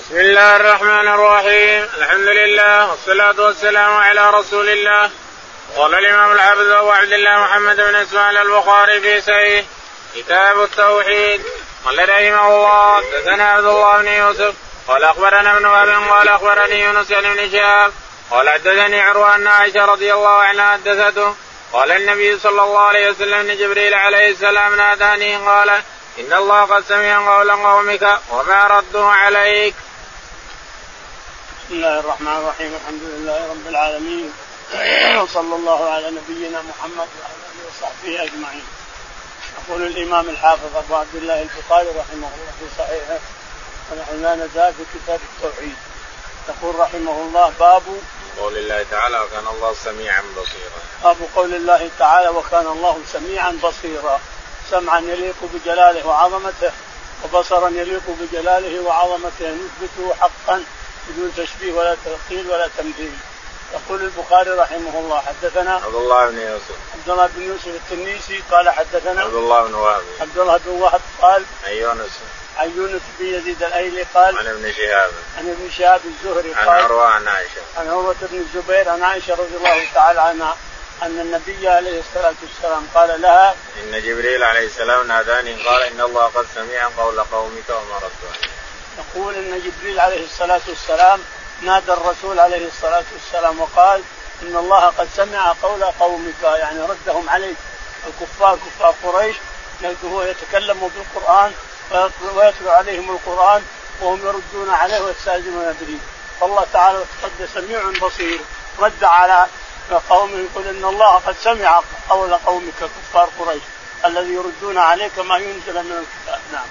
بسم الله الرحمن الرحيم. الحمد لله والصلاة والسلام على رسول الله. قال الإمام العبد أبو عبد الله محمد بن إسماعيل البخاري في سيه كتاب التوحيد. قال رحمه الله حدثنا عبد الله بن يوسف قال أخبرنا ابن وهب قال أخبرني يونس بن شهاب قال حدثني عروة أن عائشة رضي الله عنها حدثته. قال النبي صلى الله عليه وسلم ان جبريل عليه السلام ناداني قال إن الله قد سمع قول قومك وما رده عليك. بسم الله الرحمن الرحيم الحمد لله رب العالمين وصلى الله على نبينا محمد وعلى آله وصحبه أجمعين. يقول الإمام الحافظ أبو عبد الله البخاري رحمه الله في صحيحه ونحن لا نزال في كتاب التوحيد. يقول رحمه الله باب قول الله تعالى وكان الله سميعا بصيرا. باب قول الله تعالى وكان الله سميعا بصيرا. سمعا يليق بجلاله وعظمته وبصرا يليق بجلاله وعظمته نثبته حقا بدون تشبيه ولا تلقيل ولا تمثيل. يقول البخاري رحمه الله حدثنا عبد الله بن يوسف. عبد الله بن يوسف التنيسي قال حدثنا عبد الله بن وهب. عبد الله بن وهب قال عن يونس. عن يونس بن يزيد الأيلي قال عن ابن شهاب. عن ابن شهاب الزهري عن قال عروة عن عائشة. عن عروة بن الزبير عن عائشة رضي الله تعالى عنها أن النبي عليه الصلاة والسلام قال لها إن جبريل عليه السلام ناداني قال إن الله قد سمع قول قومك وما عليك. يقول أن جبريل عليه الصلاة والسلام نادى الرسول عليه الصلاة والسلام وقال إن الله قد سمع قول قومك يعني ردهم عليك. الكفار كفار قريش هو يتكلم بالقرآن ويتلو عليهم القرآن وهم يردون عليه ويستأذنون به. فالله تعالى قد سميع بصير. رد على قومه يقول إن الله قد سمع قول قومك كفار قريش الذي يردون عليك ما ينزل من الكتاب. نعم.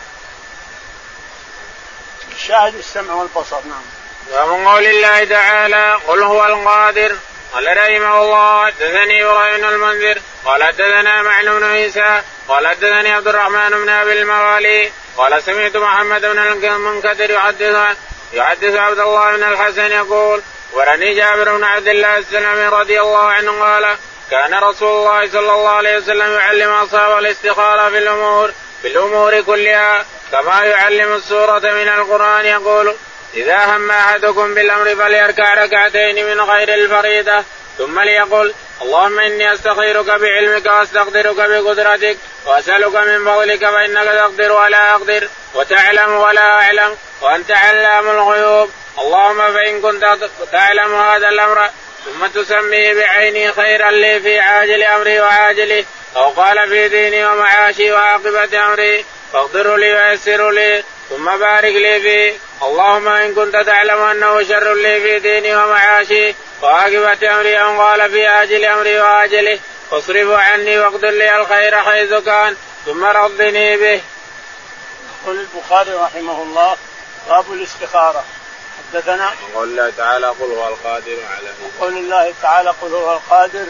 الشاهد السمع والبصر نعم. ومن قول الله تعالى قل هو القادر قال رحمه الله حدثني إبراهيم المنذر قال حدثنا معن بن عيسى قال حدثني عبد الرحمن بن أبي الموالي قال سمعت محمد بن المنكدر يحدث يحدث عبد الله بن الحسن يقول ورني جابر بن عبد الله السلمي رضي الله عنه قال كان رسول الله صلى الله عليه وسلم يعلم اصحابه الاستخارة في الأمور في الأمور كلها كما يعلم السورة من القرآن يقول إذا هم أحدكم بالأمر فليركع ركعتين من غير الفريضة. ثم ليقل اللهم إني استخيرك بعلمك وأستقدرك بقدرتك وأسألك من فضلك فإنك تقدر ولا أقدر وتعلم ولا أعلم وأنت علام الغيوب. اللهم فإن كنت تعلم هذا الأمر ثم تسميه بعيني خيرا لي في عاجل أمري وعاجله أو قال في ديني ومعاشي وعاقبة أمري فاقدر لي ويسر لي ثم بارك لي فيه. اللهم إن كنت تعلم أنه شر لي في ديني ومعاشي وعاقبة أمري أو قال في آجل أمري وآجله. فاصرف عني واقدر لي الخير حيث كان ثم رضني به. يقول البخاري رحمه الله باب الاستخارة. حدثنا؟ قول الله تعالى قل هو القادر على قول الله تعالى قل هو القادر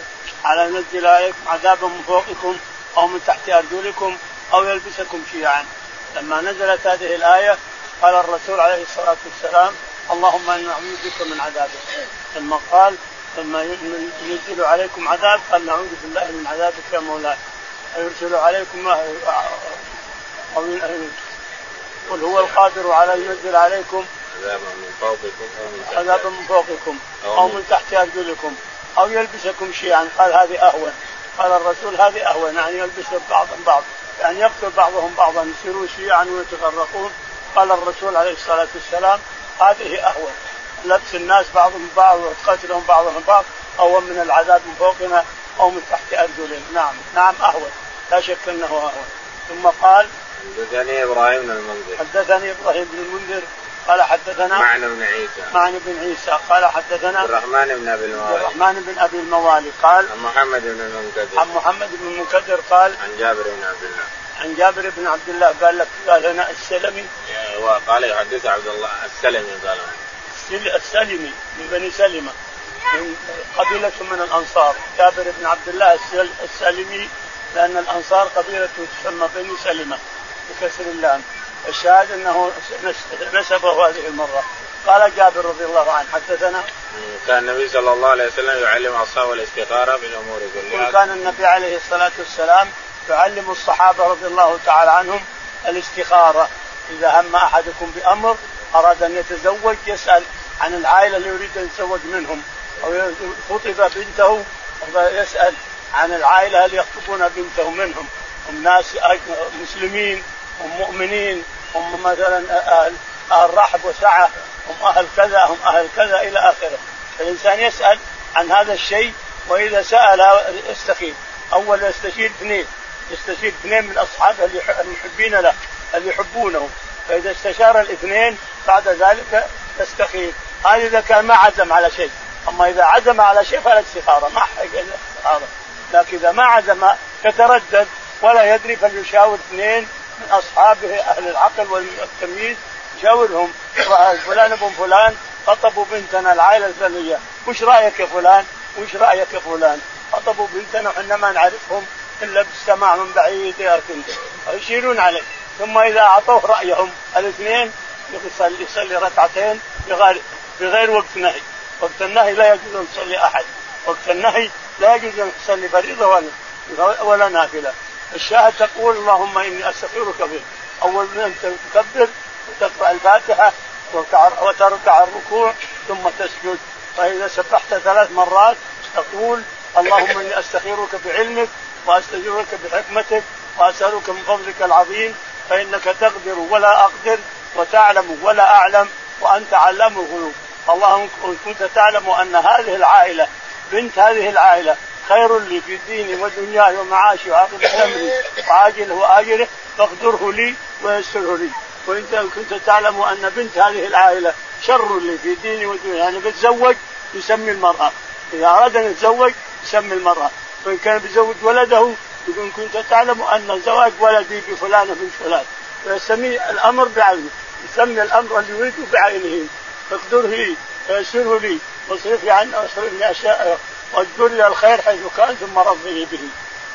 على ان عليكم عذابا من فوقكم أو من تحت أرجلكم. أو يلبسكم شيعا. لما نزلت هذه الآية قال الرسول عليه الصلاة والسلام اللهم إنا نعوذ بك من عذابك ثم قال لما ينزل عليكم عذاب قال نعوذ بالله من عذابك يا مولاي. يرسل عليكم أو قل هو القادر على أن ينزل عليكم عذابا من فوقكم أو من تحت عذابا من فوقكم أو من تحت أرجلكم أو يلبسكم شيئا قال هذه أهون. قال الرسول هذه أهون يعني يلبس بعضا بعض يعني يقتل بعضهم بعضا يصيرون شيعا ويتفرقون. قال الرسول عليه الصلاة والسلام هذه اهون لبس الناس بعضهم بعض وقتلهم بعضهم بعض اهون من العذاب من فوقنا أو من تحت ارجلهم نعم نعم اهون لا شك أنه اهون ثم قال حدثني إبراهيم بن المنذر. حدثني إبراهيم بن المنذر قال حدثنا معن بن عيسى. معن بن عيسى. قال حدثنا عبد الرحمن بن أبي عبد الموالي. الرحمن بن أبي الموالي. قال عن محمد بن المنكدر. عن محمد بن المنكدر قال عن جابر بن عبد الله. عن جابر بن عبد الله قال لك قال هنا السلمي. وقال يحدث عبد الله السلمي قال. السل- السلمي من بني سلمة من قبيلة من الأنصار. جابر بن عبد الله السل- السلمي لأن الأنصار قبيلة تسمى بني سلمة بكسر اللام. الشاهد نس- نسبه هذه المرة. قال جابر رضي الله عنه حدثنا؟ كان النبي صلى الله عليه وسلم يعلم أصحابه الاستخاره في الأمور كلها وكان النبي عليه الصلاة والسلام يعلم الصحابة رضي الله تعالى عنهم الاستخارة. إذا هم أحدكم بأمر أراد أن يتزوج يسأل عن العائلة اللي يريد أن يتزوج منهم. أو خطب بنته يسأل عن العائلة هل يخطبون بنته منهم. هم ناس مسلمين هم مؤمنين. هم مثلا أهل أهل رحب وسعة هم أهل كذا هم أهل كذا إلى آخره. الإنسان يسأل عن هذا الشيء وإذا سأل يستخير أول يستشير اثنين يستشير اثنين من اصحابه المحبين له اللي يحبونه. فإذا استشار الاثنين بعد ذلك يستخير هذا إذا كان ما عزم على شيء. أما إذا عزم على شيء فلا استخارة ما حق الاستخاره لكن إذا ما عزم يتردد ولا يدري فليشاور اثنين من أصحابه أهل العقل والتمييز يشاورهم فلان ابن فلان خطبوا بنتنا العائلة الفلانية. وش رأيك يا فلان؟ وش رأيك يا فلان؟ خطبوا بنتنا وحنا ما نعرفهم إلا بالسماع من بعيد يا يشيرون عليه ثم إذا أعطوه رأيهم الاثنين يصلي يصلي ركعتين بغير بغير وقت نهي. وقت النهي لا يجوز أن يصلي أحد. وقت النهي لا يجوز أن تصلي فريضة ولا ولا نافلة. الشاهد تقول اللهم إني أستغفرك به أول من تكبر وتقرأ الفاتحة وتركع الركوع ثم تسجد. فإذا سبحت ثلاث مرات تقول اللهم إني استخيرك بعلمك واستجيرك بحكمتك وأسألك من فضلك العظيم فإنك تقدر ولا أقدر وتعلم ولا أعلم وأنت علام الغيوب. اللهم كنت تعلم أن هذه العائلة بنت هذه العائلة خير لي في ديني ودنياي ومعاشي وعاقبة أمري وعاجله وآجله فاقدره لي ويسره لي. وانت كنت تعلم أن بنت هذه العائلة شر لي في ديني ودنياي يعني بتزوج يسمي المرأة. إذا أراد أن يتزوج يسمي المرأة. وإن كان بيزوج ولده يقول كنت تعلم أن زواج ولدي بفلانة بنت فلان. فيسمي الأمر بعينه. يسمي الأمر اللي يريده بعينه. اقدره لي ويسره لي. واصرف عني واصرفني أشياء لي الخير حيث كان ثم رضني به.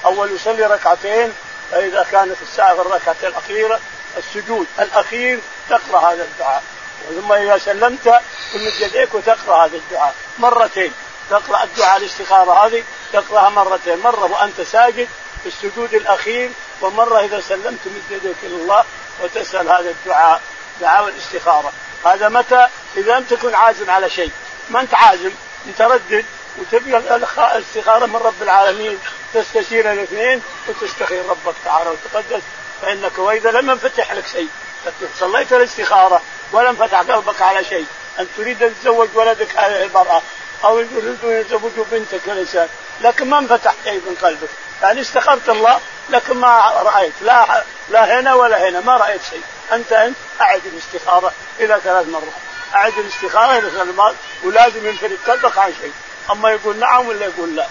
أول يصلي ركعتين فإذا كانت الساعة في الركعة الأخيرة السجود الأخير تقرأ هذا الدعاء. ثم إذا سلمت تمد يديك وتقرأ هذا الدعاء. مرتين. تقرأ الدعاء الاستخارة هذه تقرأها مرتين. مرة وأنت ساجد في السجود الأخير ومرة إذا سلمت من يديك إلى الله وتسأل هذا الدعاء دعاء الاستخارة. هذا متى؟ إذا لم تكن عازم على شيء. ما أنت عازم؟ متردد وتبي الاستخاره من رب العالمين تستشير الاثنين وتستخير ربك تعالى وتقدس فإنك وإذا لم ينفتح لك شيء صليت الاستخارة ولم فتح قلبك على شيء أن تريد أن تزوج ولدك هذه المرأة أو يريدون يزوجوا بنتك الانسان لكن ما انفتح شيء من قلبك. يعني استخرت الله لكن ما رأيت لا لا هنا ولا هنا ما رأيت شيء. أنت أنت أعد الاستخارة إلى ثلاث مرات أعد الاستخارة إلى ثلاث مرات ولازم ينفرد قلبك عن شيء. أما يقول نعم ولا يقول لا؟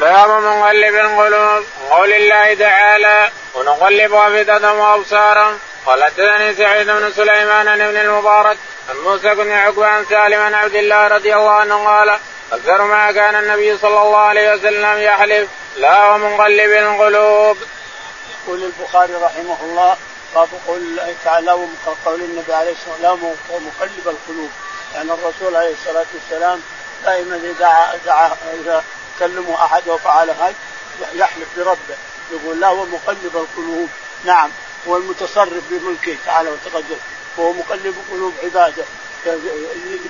باب منقلب القلوب قول الله تعالى ونقلب أفئدتهم وأبصارهم. قال حدثني سعيد بن سليمان عن ابن المبارك عن موسى بن عقبة عن سالم عن عبد الله رضي الله عنه قال أكثر ما كان النبي صلى الله عليه وسلم يحلف لا ومنقلب القلوب. يقول البخاري رحمه الله باب قول الله تعالى وقول النبي عليه الصلاة والسلام ومقلب القلوب. يعني الرسول عليه الصلاة والسلام دائما إذا دعا دعا إذا كلموا أحد وفعل هذا يحلف بربه. يقول لا هو مقلب القلوب. نعم هو المتصرف بملكه تعالى وتقدم. وهو مقلب قلوب عباده.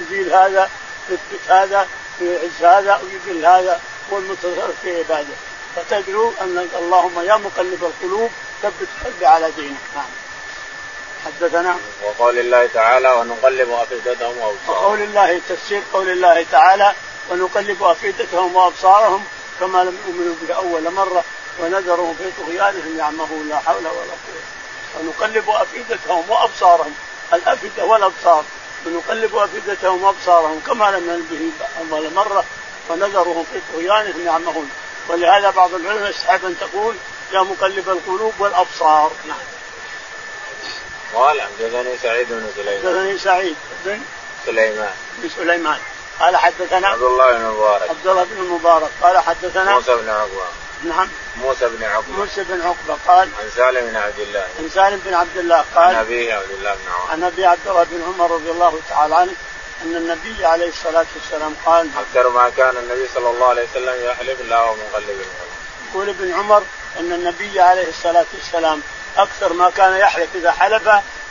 يزيل هذا يثبت هذا ويعز هذا ويذل هذا. هو المتصرف في عباده. فتدعو أن اللهم يا مقلب القلوب ثبت قلبي على دينك. نعم. حدثنا وقول الله تعالى ونقلب أفئدتهم وأبصارهم. وقول الله تفسير قول الله تعالى ونقلب أفئدتهم وأبصارهم كما لم يؤمنوا به أول مرة ونذرهم في طغيانهم يعمهون لا حول ولا قوة. ونقلب أفئدتهم وأبصارهم الأفئدة والأبصار. ونقلب أفئدتهم وأبصارهم كما لم يؤمنوا به أول مرة ونذرهم في طغيانهم يعمهون. ولهذا بعض العلماء يستحب أن تقول يا مقلب القلوب والأبصار. نعم. قال حدثني سعيد بن سليمان. حدثني سعيد بن سليمان. بن سليمان. قال حدثنا عبد الله بن المبارك عبد الله بن المبارك قال حدثنا موسى بن عقبة. نعم. موسى بن عقبة. موسى بن عقبة قال عن سالم بن عبد الله. عن سالم بن عبد الله قال عن أبيه عبد الله بن عمر عن أبي عبد الله بن عمر رضي الله تعالى عنه أن النبي عليه الصلاة والسلام قال أكثر ما كان النبي صلى الله عليه وسلم يحلف لا القلوب يقول ابن عمر أن النبي عليه الصلاة والسلام أكثر ما كان يحلف إذا حلف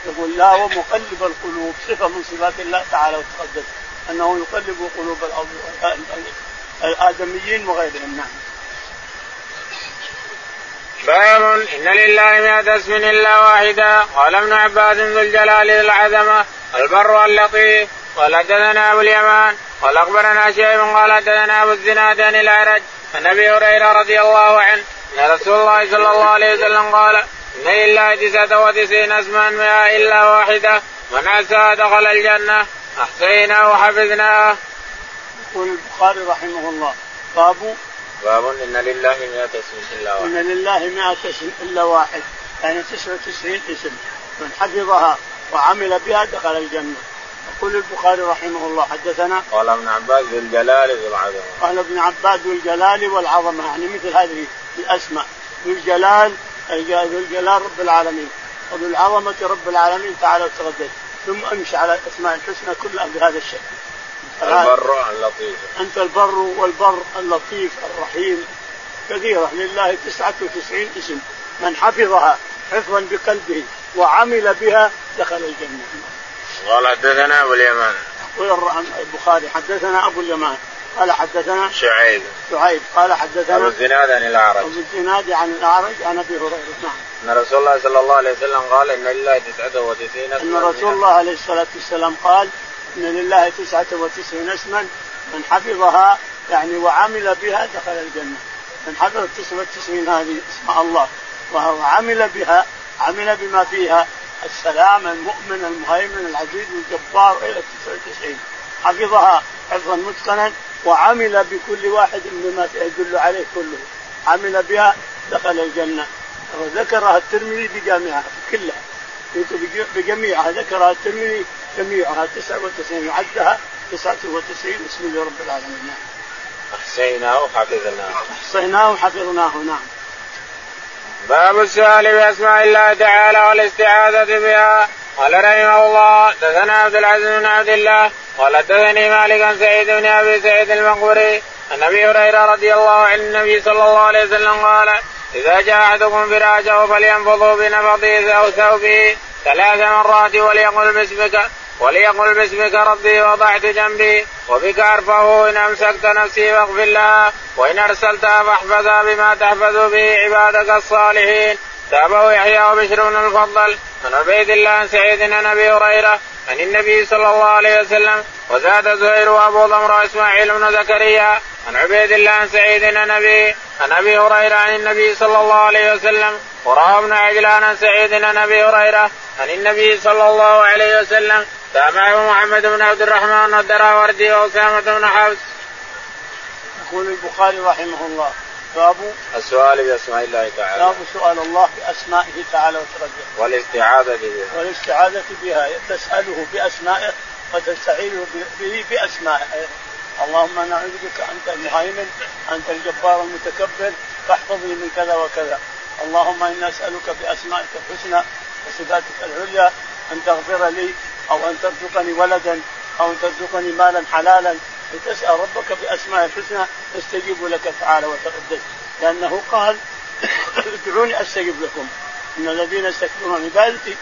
يقول لا ومقلب القلوب صفة من صفات الله تعالى وتقدس أنه يقلب قلوب الآدميين وغيرهم نعم. باب إن لله مئة اسم إلا واحدا قال ابن عباس ذو الجلال العظمه البر اللطيف قال حدثنا أبو اليمان. قال أخبرنا شيب قال حدثنا أبو الزناد عن الأعرج. عن أبي هريرة رضي الله عنه أن رسول الله صلى الله عليه وسلم قال لله تسعة وتسعين اسما مئة إلا واحدة من عسى دخل الجنة أحصيناه وحفظناه. يقول البخاري رحمه الله باب باب إن لله 100 اسم إلا واحد. إن لله 100 اسم إلا واحد يعني 99 اسم من حفظها وعمل بها دخل الجنة. يقول البخاري رحمه الله حدثنا قال ابن عباس ذو الجلال ذو العظمة قال ابن عباس ذو الجلال والعظمة يعني مثل هذه الأسماء ذو الجلال ذو الجلال رب العالمين وذو العظمة رب العالمين تعالى وتقدس ثم أمشي على الاسماء الحسنى كلها بهذا الشكل البر اللطيف. أنت البر والبر اللطيف الرحيم. كثيرة لله 99 اسم. من حفظها حفظا بقلبه وعمل بها دخل الجنة. قال حدثنا أبو اليمان. يقول البخاري حدثنا أبو اليمان. قال حدثنا شعيب. شعيب. قال حدثنا أبو الزناد عن الأعرج. أبو الزناد عن الأعرج عن أبي هريرة. نعم. أن رسول الله صلى الله عليه وسلم قال إن لله 99 اسما. أن رسول الله عليه الصلاة والسلام قال إن لله 99 اسما. من حفظها يعني وعمل بها دخل الجنة. من حفظ 99 هذه اسماء الله. وعمل بها عمل بما فيها. السلام المؤمن المهيمن العزيز الجبار إلى 99 حفظها حفظا متقنا. وعمل بكل واحد بما يدل عليه كله. عمل بها دخل الجنة. وذكرها الترمذي بجامعها كلها. بجميعها. ذكرها الترمذي جميعها. 99 وعدها 99 اسم لرب العالمين. أحصيناه وحفظناه. أحصيناه وحفظناه. نعم. باب السؤال بأسماء الله تعالى والاستعاذة بها. قال رحمه الله دثنا عبد العزيز بن عبد الله قال دثني مالك عن سعيد بن أبي سعيد المقبري عن أبي هريرة رضي الله عن النبي صلى الله عليه وسلم قال إذا جاء أحدكم فراشه فلينفضوا بنفضه أو ثوبه ثلاث مرات وليقل باسمك وليقل باسمك ربي وضعت جنبي وبك أرفعه إن أمسكت نفسي فاغفر لها وإن ارسلتها فاحفظها بما تحفظ به عبادك الصالحين. تابعه يحيى وبشر بن المفضل عن عبيد الله عن سعيد عن أبي هريرة عن النبي صلى الله عليه وسلم وزاد زهير وأبو ضمر وإسماعيل بن زكريا عن عبيد الله عن سعيد عن أبي عن أبي هريرة عن النبي صلى الله عليه وسلم وروى ابن عجلان عن سعيد عن أبي هريرة عن النبي صلى الله عليه وسلم تابعه محمد بن عبد الرحمن الدراوردي وأسامة بن حفص. يقول البخاري رحمه الله باب السؤال بأسماء الله تعالى. باب سؤال الله بأسمائه تعالى وتقدم والاستعاذة بها. والاستعاذة بها. تسأله بأسمائه وتستعيذ به بأسمائه. اللهم نعوذ بك أنت المهيمن أنت الجبار المتكبر فاحفظني من كذا وكذا. اللهم إنا أسألك بأسمائك الحسنى وصفاتك العليا أن تغفر لي أو أن ترزقني ولدا أو أن ترزقني مالا حلالا. لتسأل ربك بأسماء الحسنى يستجيب لك تعالى وتقدس. لأنه قال ادعوني أستجب لكم. إن الذين يستكبرون عن عبادتي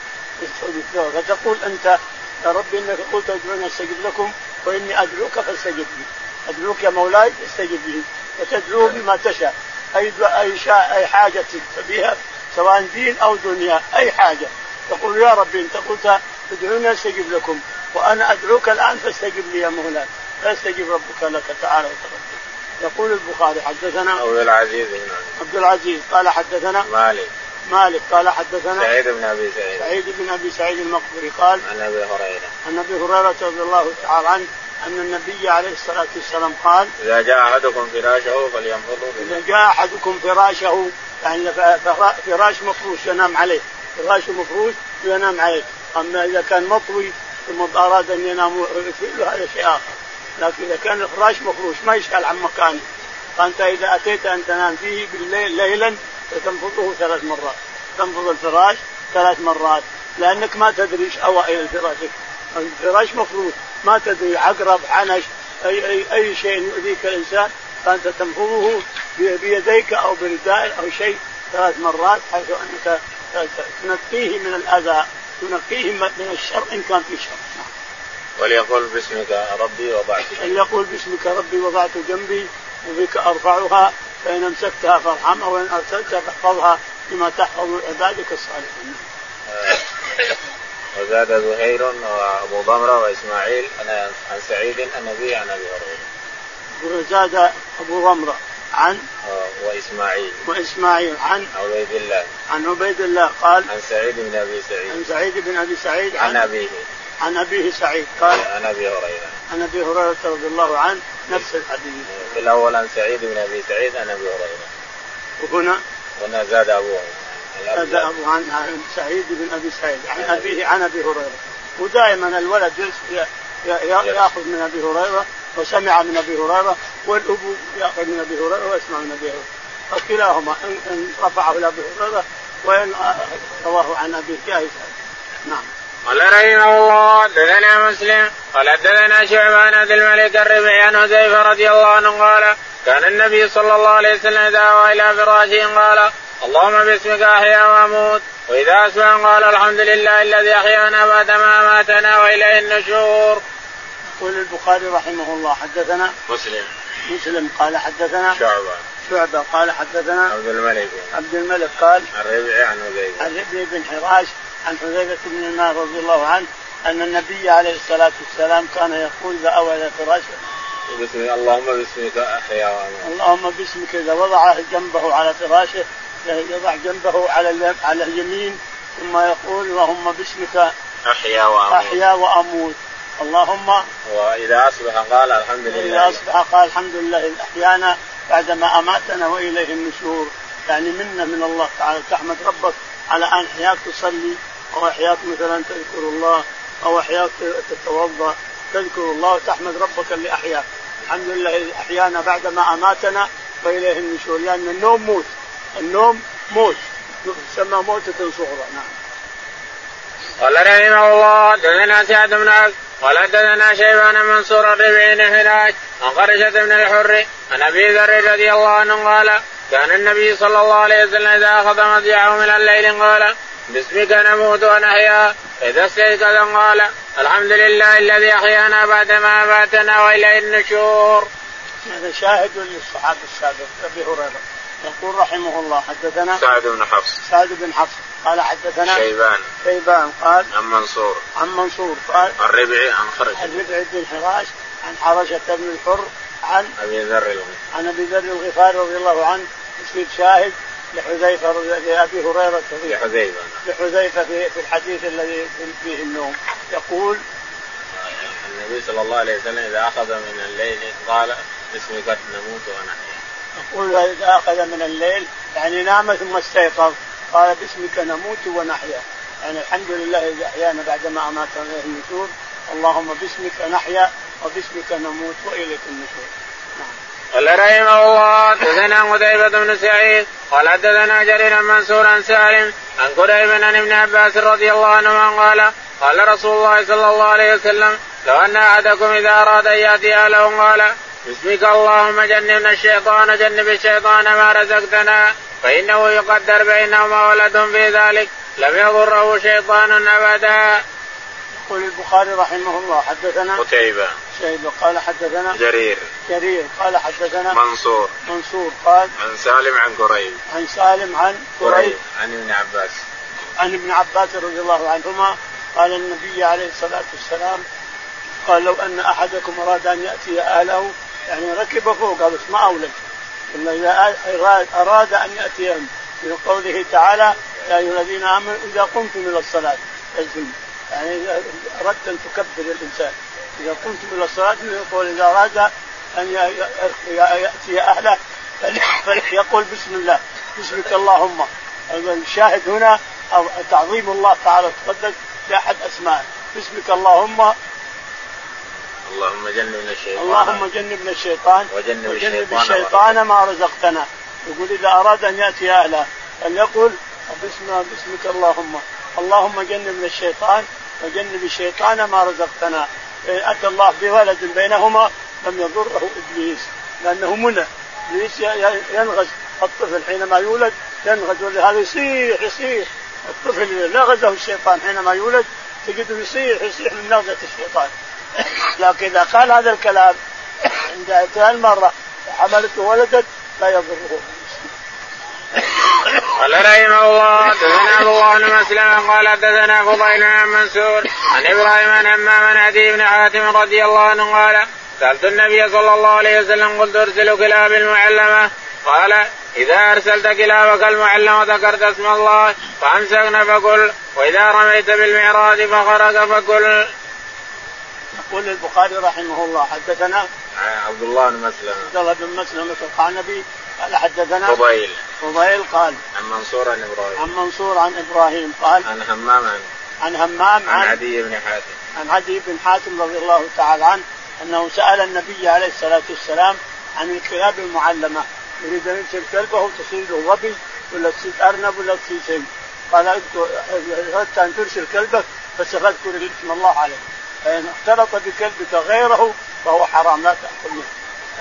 فتقول أنت يا رب إنك قلت ادعوني أستجب لكم وإني أدعوك فاستجب لي. أدعوك يا مولاي استجب لي. وتدعوه بما تشاء. أي أي أي حاجة بها سواء دين أو دنيا أي حاجة. تقول يا رب أنت قلت ادعوني أستجب لكم وأنا أدعوك الآن فاستجب لي يا مولاي. فيستجيب ربك لك تعالى وتقدم يقول البخاري حدثنا عبد العزيز عبد العزيز قال حدثنا مالك. مالك قال حدثنا سعيد بن أبي سعيد. سعيد بن أبي سعيد المقبري قال عن أبي هريرة. عن أبي هريرة رضي الله تعالى عنه أن النبي عليه الصلاة والسلام قال إذا جاء أحدكم فراشه فلينفضه إذا جاء أحدكم فراشه يعني فراش مفروش ينام عليه. فراش مفروش وينام عليه. أما إذا كان مطوي ثم أراد أن ينام هذا شيء آخر. لكن إذا كان الفراش مفروش ما يشغل عن مكانه. فأنت إذا أتيت أن تنام فيه بالليل ليلا فتنفضه ثلاث مرات. تنفض الفراش ثلاث مرات. لأنك ما تدري إيش أوائل فراشك الفراش مفروش ما تدري عقرب حنش أي أي أي شيء يؤذيك الإنسان. فأنت تنفضه بيديك أو بردائك أو شيء ثلاث مرات حيث أنك تنقيه من الأذى. تنقيهم من الشر إن كان في شر. نعم. وليقول باسمك ربي وضعت جنبي. وليقول باسمك ربي وضعت جنبي وبك أرفعها فإن أمسكتها فارحمها وإن أرسلتها فاحفظها بما تحفظ عبادك الصالحين. آه، وزاد زهير وأبو ضمرة وإسماعيل عن سعيد النبي عن أبي هريرة. وزاد أبو ضمرة عن؟ وإسماعيل. وإسماعيل عن عبيد الله. عن عبيد الله قال؟ عن سعيد بن أبي سعيد. عن سعيد بن أبي سعيد عن, عن؟ أبيه. عن أبيه سعيد. قال عن أبي هريرة. عن أبي هريرة رضي الله عنه نفس الحديث. في الأول عن سعيد بن أبي سعيد عن أبي هريرة. وهنا هنا زاد أبوه. زاد أبوه عن سعيد بن أبي سعيد. عن ابيه عن أبي هريرة. ودائما الولد يأخذ من أبي هريرة وسمع من أبي هريرة والاب يأخذ من أبي هريرة ويسمع من أبي هريرة. فكلاهما ان رفعه إلى ابي هريرة وان رواه عن ابي جائز نعم. قال رحمه الله حدثنا مسلم قال حدثنا شعبان عبد الملك الربيعي عن حذيفة رضي الله عنه قال كان النبي صلى الله عليه وسلم إذا اوى إلى فراشه قال اللهم باسمك أحيا وأموت وإذا أسمع قال الحمد لله الذي أحيانا بعد ما ماتنا وإليه النشور. يقول البخاري رحمه الله حدثنا مسلم. مسلم قال حدثنا شعبة. شعبة قال حدثنا عبد الملك. عبد الملك قال الربيع عن حذيفة. عن ربيع بن حراش عن حذيفة بن النار رضي الله عنه أن النبي عليه الصلاة والسلام كان يقول إذا أوى إلى فراشه بسم اللهم باسمك أحيا وأموت اللهم باسمك إذا وضع جنبه على فراشه يضع جنبه على على اليمين ثم يقول اللهم باسمك أحيا وأموت. أحيا وأموت. اللهم وإذا أصبح قال الحمد لله. اذا أصبح قال الحمد لله أحيانا بعدما أماتنا وإليه النشور. يعني منا من الله تعالى تحمد ربك. على أن احياك تصلي أو احياك مثلا تذكر الله أو احياك تتوضأ تذكر الله وتحمد ربك اللي احياك الحمد لله الذي أحيانا بعدما أماتنا واليه النشور. لأن يعني النوم موت. النوم موت. تسمى موتة صغرى. نعم. قال رحمه الله دثنا سعد بن عبد قال حدثنا شيبان منصور بن هناج عن خرجة بن الحر عن أبي ذر رضي الله عنه قال كان النبي صلى الله عليه وسلم إذا أخذ مضجعه من الليل قال باسمك نموت ونحيا. إذا استيقظ قال الحمد لله الذي أحيانا بعدما ماتنا وإليه النشور. هذا شاهد للصحابة السابق أبي هريرة. يقول رحمه الله حدثنا سعد بن حفص. سعد بن حفص. قال حدثنا شيبان. شيبان قال عن منصور. عن منصور قال عن ربعي عن خرج. عن ربعي بن حراش عن حرشة بن الحر عن أبي ذر عن أبي ذر الغفاري رضي الله عنه يصير شاهد لحذيفة لأبي هريرة لحذيفة لحذيفة في, في الحديث الذي فيه النوم. يقول النبي صلى الله عليه وسلم إذا أخذ من الليل قال باسمك نموت ونحيا يقول إذا أخذ من الليل يعني نام ثم استيقظ. قال باسمك نموت ونحيا يعني الحمد لله الذي أحيانا بعدما اماتنا اليه النشور اللهم باسمك نحيا وباسمك نموت وإليك النشور. نعم. قال رحمه الله. حدثنا قتيبة بن سعيد. قال حدثنا جرير منصور عن سالم عن قريب عن ابن عباس رضي الله عنهما قال قال رسول الله صلى الله عليه وسلم لو أن أحدكم إذا أراد أن يأتي أهله قال باسمك اللهم جنبنا الشيطان جنب الشيطان ما رزقتنا فإنه يقدر بينهما ولد في ذلك. لم يضره شيطان أبدا. يقول البخاري رحمه الله حدثنا قتيبة. شيبة قال حدثنا جرير. جرير قال حدثنا منصور. منصور قال عن سالم عن قريب. عن سالم عن قريب. عن ابن عباس. عن ابن عباس رضي الله عنهما قال النبي عليه الصلاة والسلام قال لو أن أحدكم أراد أن يأتي أهله يعني ركب فوق بس ما أولد. إلا إذا أراد أن يأتيهم في قوله تعالى يا أيها الذين آمنوا إذا قمتم إلى الصلاة يعني إذا أردت أن تكبر الإنسان. إذا قمتم إلى الصلاة يقول إذا أراد أن يأتي أهله فليقول بسم الله بسمك اللهم. الشاهد هنا تعظيم الله تعالى تقدس بأحد أسمائه بسمك اللهم. اللهم جنبنا الشيطان. اللهم جنبنا الشيطان. وجنب, وجنب الشيطان, ما رزقتنا. يقول إذا أراد أن يأتي أهله فليقل باسم باسمك اللهم. اللهم جنبنا الشيطان وجنب الشيطان ما رزقتنا. أتى الله بولد بينهما لم يضره إبليس. لأنه منى. إبليس ينغز. الطفل حينما يولد ينغز ولهذا يصيح يصيح. الطفل نغزه الشيطان حينما يولد تجده يصيح يصيح من نغزة الشيطان. لكن إذا قال هذا الكلام عند المره وحملته ولدت لا يضره. قال رحمه الله دثنا أبو الله بن مسلم قال دثنا فضيل بن منصور عن إبراهيم عن همام عن عدي بن حاتم رضي الله عنه قال سألت النبي صلى الله عليه وسلم قلت أرسل كلاب المعلمة؟ قال إذا أرسلت كلابك المعلمة ذكرت اسم الله فأمسكنا فكل وإذا رميت بالمعراج فخرج فكل. يقول البخاري رحمه الله حدثنا عبد الله بن مسلم. عبد الله بن مسلم القعنبي قال حدثنا فضيل. فضيل قال عن منصور عن إبراهيم. عن منصور عن إبراهيم قال عن همام عن عن همام عن عدي بن حاتم. عن عدي بن حاتم رضي الله تعالى عنه أنه سأل النبي عليه الصلاة والسلام عن الكلاب المعلمة. يريد أن يرسل كلبه تصير له ظبي ولا تصير أرنب ولا تصير شيء. قال أردت أن ترسل كلبك بس فاذكر اسم الله عليه فإن اختلط بكلبك غيره فهو حرام لا تأكل منه.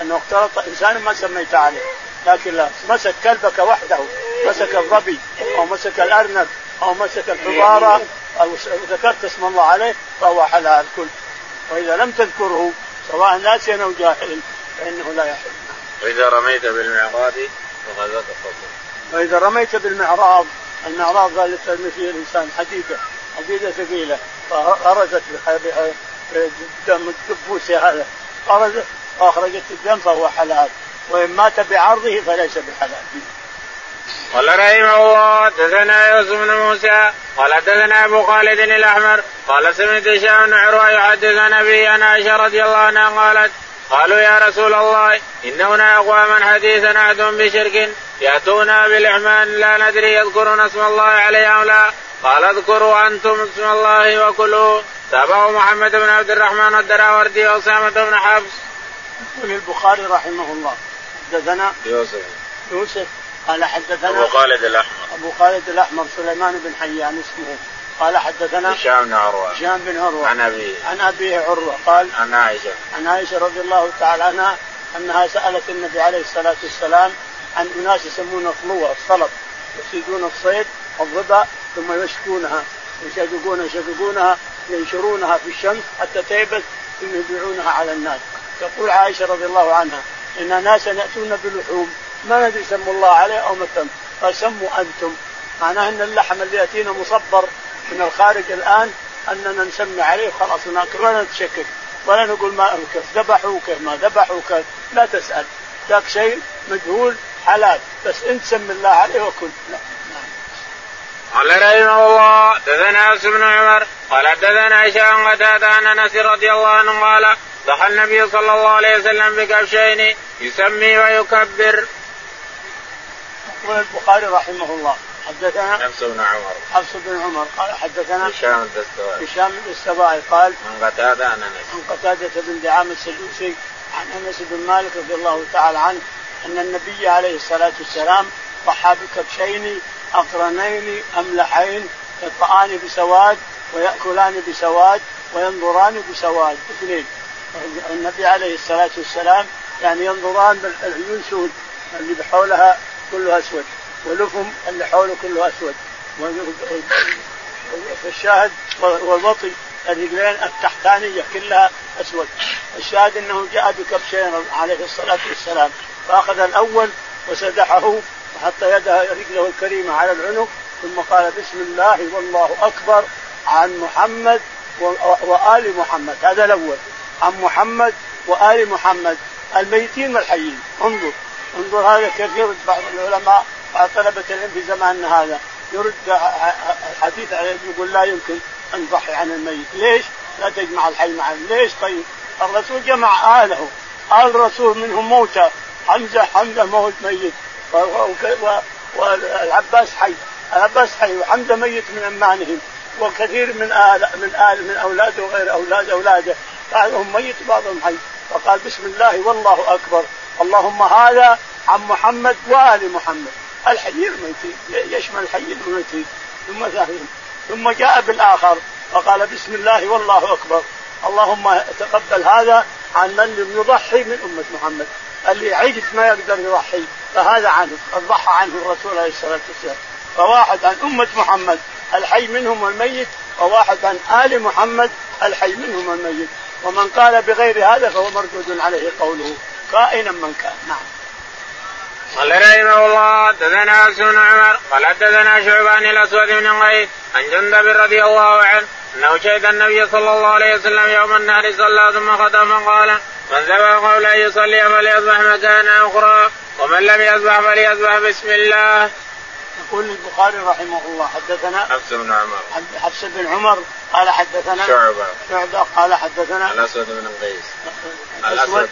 انه اختلط إنسان ما سميت عليه. لكن لا مسك كلبك وحده مسك الظبي أو مسك الأرنب أو مسك الحضاره أو ذكرت اسم الله عليه فهو حلال كل وإذا لم تذكره سواء ناسيا أو جاهل فإنه لا يحل. وإذا رميت بالمعراض فغزت الصدر وإذا رميت بالمعراض المعراض اللي ترمي فيه الإنسان حديدة حديدة ثقيلة فغرزت بدم الدبوس هذا. غرزت واخرجت الدم فهو حلال. وإن مات بعرضه فليس بحلال قال رحمه الله حدثنا يوسف بن موسى قال حدثنا أبو خالد الأحمر قال سمعت هشام بن عروة يحدث عن أبي عن عائشة رضي الله عنها قالت قالوا يا رسول الله إن هنا أقواما حديثا عهدهم بشرك يأتونا بالاحمان لا ندري يذكرون اسم الله عليه أو لا. قال اذكروا أنتم اسم الله وكلوا. تابعه محمد بن عبد الرحمن الدراوردي وأسامة بن حفص. يقول البخاري رحمه الله. حدثنا يوسف. يوسف. قال حدثنا أبو خالد الأحمر. أبو خالد الأحمر سليمان بن حيان اسمه. قال حدثنا هشام بن عروة. هشام بن عروة. عن أبيه. عن أبيه عروة. قال عن عائشة. عن عائشة رضي الله تعالى عنها أنها سألت النبي عليه الصلاة والسلام عن أناس يسمون فلوه الصلب. يصيدون الصيد الظبا ثم يشكونها يشققونها يشققونها ينشرونها في الشمس حتى تيبس ثم يبيعونها على الناس. تقول عائشة رضي الله عنها إن ناسا يأتون بلحوم. ما ندري سموا الله عليه أو ما سم؟ فسموا أنتم. معناه إن اللحم اللي يأتينا مصبر من الخارج الآن أننا نسمي عليه خلاص ولا نتشكك. ولا نقول ما كيف ذبحوا كيف ما ذبحوا كيف لا تسأل. ذاك شيء مجهول حلال. بس انت سم الله عليه وكل لا. قال رحمه الله دثنا بن عمر. قال دثنا هشام قتادة عن أنس رضي الله عنه قال ضحى النبي صلى الله عليه وسلم بكبشين يسمي ويكبر. يقول البخاري رحمه الله حدثنا حفص بن عمر. حفص بن عمر قال حدثنا هشام الدستوائي هشام الدستوائي قال عن قتادة عن أنس. عن قتادة بن دعامة السدوسي عن أنس بن مالك رضي الله تعالى عنه أن النبي عليه الصلاة والسلام ضحى بكبشين أقرنين أملحين يطأان بسواد ويأكلان بسواد وينظران بسواد اثنين. النبي عليه الصلاة والسلام يعني ينظران بالعيون سود اللي بحولها كله أسود ولفم اللي حوله كله أسود. الشاهد والبطي الرجلين التحتانية كلها أسود. الشاهد أنه جاء بكبشين عليه الصلاة والسلام فأخذ الأول وسدحه وحط يده رجله الكريمة على العنق ثم قال بسم الله والله أكبر عن محمد وآل محمد. هذا الأول. عن محمد وآل محمد الميتين والحيين. انظر انظر هذا كيف يرد بعض العلماء بعض طلبة العلم في زماننا هذا. يرد الحديث عليه يقول لا يمكن أن نضحي عن الميت، ليش؟ لا تجمع الحي مع ليش؟ طيب؟ الرسول جمع اهله، آل الرسول منهم موتى، حمزة حمزة موت ميت. والعباس حي، العباس حي وحمزة ميت من أمانهم. وكثير من آل من آل من أولاده وغير أولاد أولاده. بعضهم ميت وبعضهم حي. فقال بسم الله والله أكبر. اللهم هذا عن محمد وآل محمد. الحي الميتين يشمل الحي الميتين. ثم ثاني ثم جاء بالآخر. فقال بسم الله والله أكبر. اللهم تقبل هذا عن من لم يضحي من أمة محمد. اللي عجز ما يقدر يضحي. فهذا عنه. قد ضحى عنه الرسول عليه الصلاة والسلام. فواحد عن أمة محمد. الحي منهم والميت وواحد عن آل محمد. الحي منهم والميت ومن قال بغير هذا فهو مردود عليه قوله كائنا من كان نعم قال رحمه الله حدثنا بن عمر قال حدثنا شعبان الأسود بن قيس عن جندب رضي الله عنه أنه شهد النبي صلى الله عليه وسلم يوم النهر صلى ثم ختم قال من ذبح قبل ان يصلي فليصبح مكانا أخرى ومن لم يصبح فليصبح بسم الله. يقول البخاري رحمه الله حدثنا حفص بن عمر. حفص بن عمر قال حدثنا شعبة. شعبة قال حدثنا الاسود بن قيس. الاسود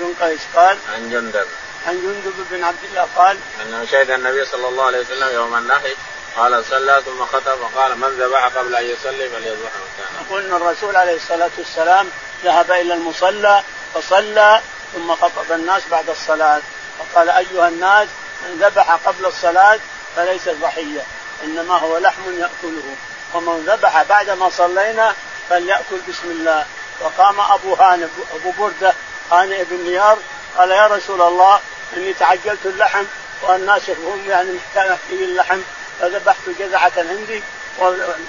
بن قيس قال عن جندب. عن جندب بن عبد الله قال انه شهد النبي صلى الله عليه وسلم يوم النحر قال صلى ثم خطب فقال من ذبح قبل أن يصلي فليذبح مكانه. يقول إن الرسول عليه الصلاة والسلام ذهب إلى المصلى فصلى ثم خطب الناس بعد الصلاة. فقال أيها الناس من ذبح قبل الصلاة فليس ضحيه إنما هو لحم يأكله. ومن ذبح بعد ما صلينا فليأكل بسم الله. فقام أبو هانئ أبو بردة هانئ بن نيار قال يا رسول الله إني تعجلت اللحم والناس هم يعني محتاجين اللحم فذبحت جذعة عندي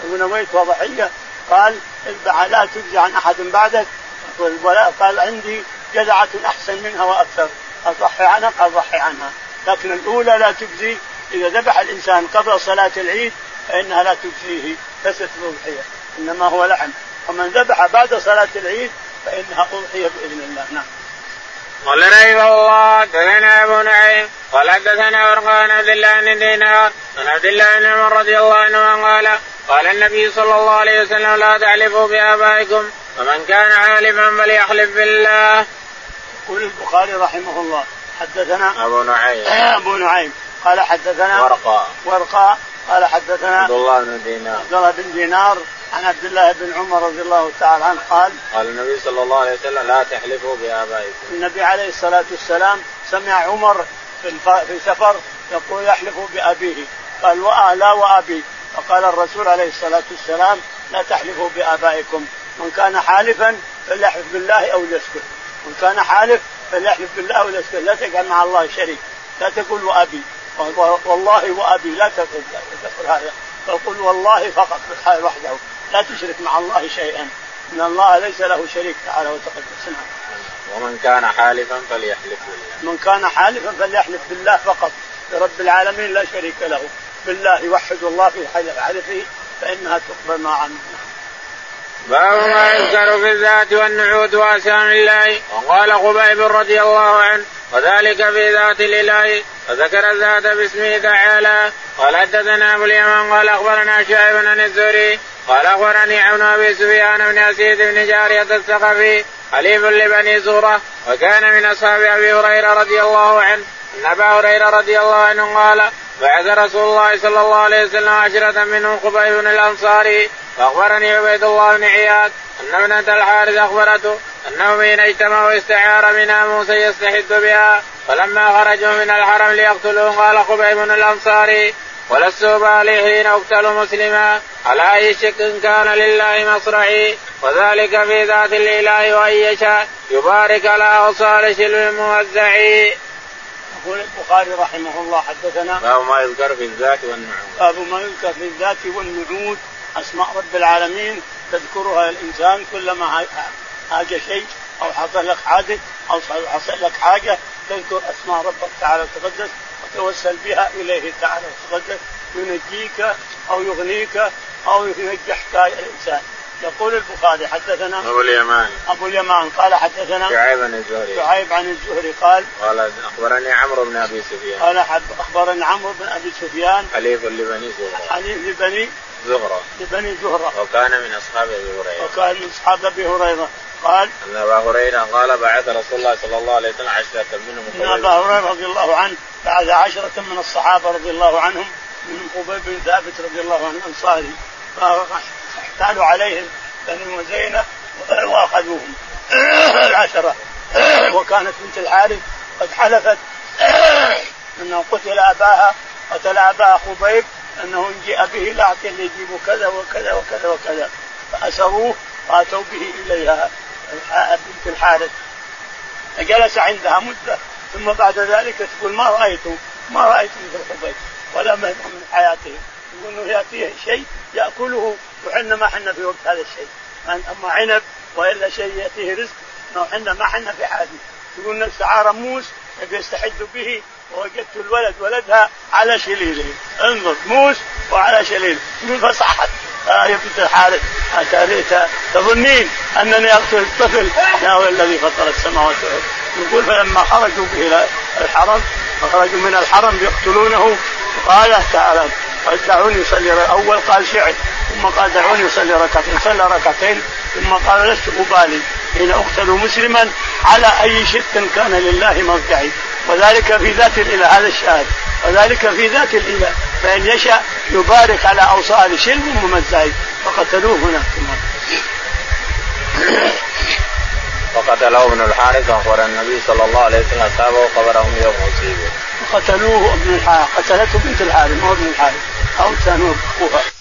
ونويت وضحية. قال اذبح لا تجزي عن أحد بعدك. قال عندي جذعة أحسن منها وأكثر. أضحي عنها قال ضحي عنها. لكن الأولى لا تجزي إذا ذبح الإنسان قبل صلاة العيد فإنها لا تجزيه ليست أضحية إنما هو لحم. ومن ذبح بعد صلاة العيد فإنها أضحية بإذن الله. نعم. قال رحمه الله حدثنا أبو نعيم قال حدثنا ورقان عبد الله بن دينار عن عبد الله بن عمر رضي الله عنه قال قال النبي صلى الله عليه وسلم لا تحلفوا بآبائكم ومن كان حالفا فليحلف بالله. يقول البخاري رحمه الله حدثنا أبو نعيم. أبو نعيم. قال حدثنا ورقاء. ورقاء. قال حدثنا عبد الله بن دينار. عبد الله بن دينار عن عبد الله بن عمر رضي الله تعالى عنه قال قال النبي صلى الله عليه وسلم لا تحلفوا بآبائكم. النبي عليه الصلاة والسلام سمع عمر في, في سفر يقول يحلف بأبيه. قال لا وأبي. فقال الرسول عليه الصلاة والسلام لا تحلفوا بآبائكم. من كان حالفا فليحلف بالله أو ليسكت. من كان حالف فليحلف بالله أو ليسكت. لا تجعل مع الله شريك. لا تقول وأبي. والله وأبي لا تقول لا تقول هذا. فقل والله فقط وحده لا تشرك مع الله شيئا. إن الله ليس له شريك تعالى وتقدس. نعم. ومن كان حالفا فليحلف بالله. من كان حالفا فليحلف بالله فقط. برب العالمين لا شريك له. بالله يوحد الله في حلفه فإنها تقبل ما عنه باب ما يذكر في الذات والنعوت واسام الله. وقال خبيب رضي الله عنه وذلك في ذات الإله وذكر الذات باسمه تعالى. قال حدثنا أبو اليمن قال أخبرنا شعيب عن الزهري. قال أخبرني عون ابي سفيان بن اسيد بن جارية الثقفي حليف لبني زهره وكان من أصحاب أبي هريرة رضي الله عنه. أن أبا هريرة رضي الله عنه قال بعث رسول الله صلى الله عليه وسلم عشرة منهم خبيب الانصاري فأخبرني عبيد الله بن عياد أن ابنة الحارث أخبرته انه حين اجتمعوا استعار منها موسى يستحد بها فلما خرجوا من الحرم ليقتلوه قال خبيب الانصاري ولست بالي حين أقتل مسلما على أي شك كان لله مصرعي وذلك في ذات الإله وأن يشاء يبارك على أوصال شلو موزعي. يقول البخاري رحمه الله حدثنا باب ما يذكر في الذات والنعود. باب ما يذكر في الذات والنعود أسماء رب العالمين تذكرها الإنسان كلما هاج شيء أو حصل لك حادث أو حصل لك حاجة تذكر أسماء ربك تعالى وتقدس وتوسل بها إليه تعالى وتقدس ينجيك أو يغنيك أو ينجح الانسان يقول البخاري حدثنا أبو اليمان. أبو اليمان قال حدثنا شعيب عن الزهري. شعيب عن الزهري قال قال أخبرني عمرو بن أبي سفيان. قال أخبرني عمرو بن أبي سفيان. حليف لبني زهرة. حليف لبني زهرة. لبني زهرة. وكان من أصحاب أبي هريرة. وكان من أصحاب أبي هريرة. قال أن أبا هريرة قال بعث رسول الله صلى الله عليه وسلم عشرة منهم إن أبا هريرة رضي الله عنه بعث عشرة من الصحابة رضي الله عنهم من قبيب بن ثابت رضي الله عنه الأنصاري. فأحتالوا عليهم بني وزينة وأخذوهم. العشره وكانت بنت الحارث قد حلفت أنه قتل أباها قتل اباها خبيب أنه إن جيء به لاعطي اللي يجيب كذا وكذا وكذا وكذا. فاسروه واتوا به إليها. بنت الحارث فجلس عندها مدة ثم بعد ذلك تقول ما رأيت ما رأيت مثل خبيب ولا من حياته. يقول يأتيه شيء يأكله وحنا ما حنا في وقت هذا الشيء. أما عنب وإلا شيء يأتيه رزق إحنا ما حنا في حاجة يقول نفس عار موس يستحد به ووجدت الولد ولدها على شليله. انظر موس وعلى شليله. يقول فصحت آه يا بنت الحارث تظنين أنني أقتل الطفل. يا هو الذي فطر السماوات والأرض. يقول فلما خرجوا إلى الحرم فخرجوا من الحرم يقتلونه. قال تعالى دعوني يصلي أول قال شعر. ثم قال دعوني يصلي ركعتين. صلى ركعتين. ثم قال لست أبالي. حين أقتل مسلما على أي شق كان لله مرجعي. وذلك في ذات الإله هذا الشاهد. وذلك في ذات الإله. فإن يشاء يبارك على أوصال شلب ممزعي فقتلوه هناك وقتله ابن الحارث واخبر النبي صلى الله عليه وسلم أصحابه وقبرهم يوم اصيبوا. قتلوه ابن الحارث قتلته بنت الحارث مو ابن الحارث أو كانوا أخوها.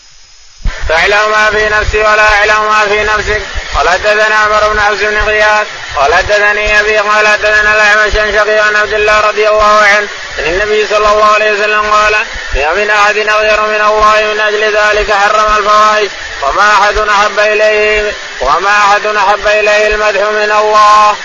فاعلم ما في نفسي ولا اعلم ما في نفسك. قال حدثنا عمر بن عبد بن غياث. قال حدثني أبي قال حدثنا الاعمش عن شقي عن عبد الله رضي الله عنه. ان النبي صلى الله عليه وسلم قال يا من أحد أغير من الله من أجل ذلك حرم الفواحش. وما أحد أحب إليه وما أحد أحب إليه المدح من الله.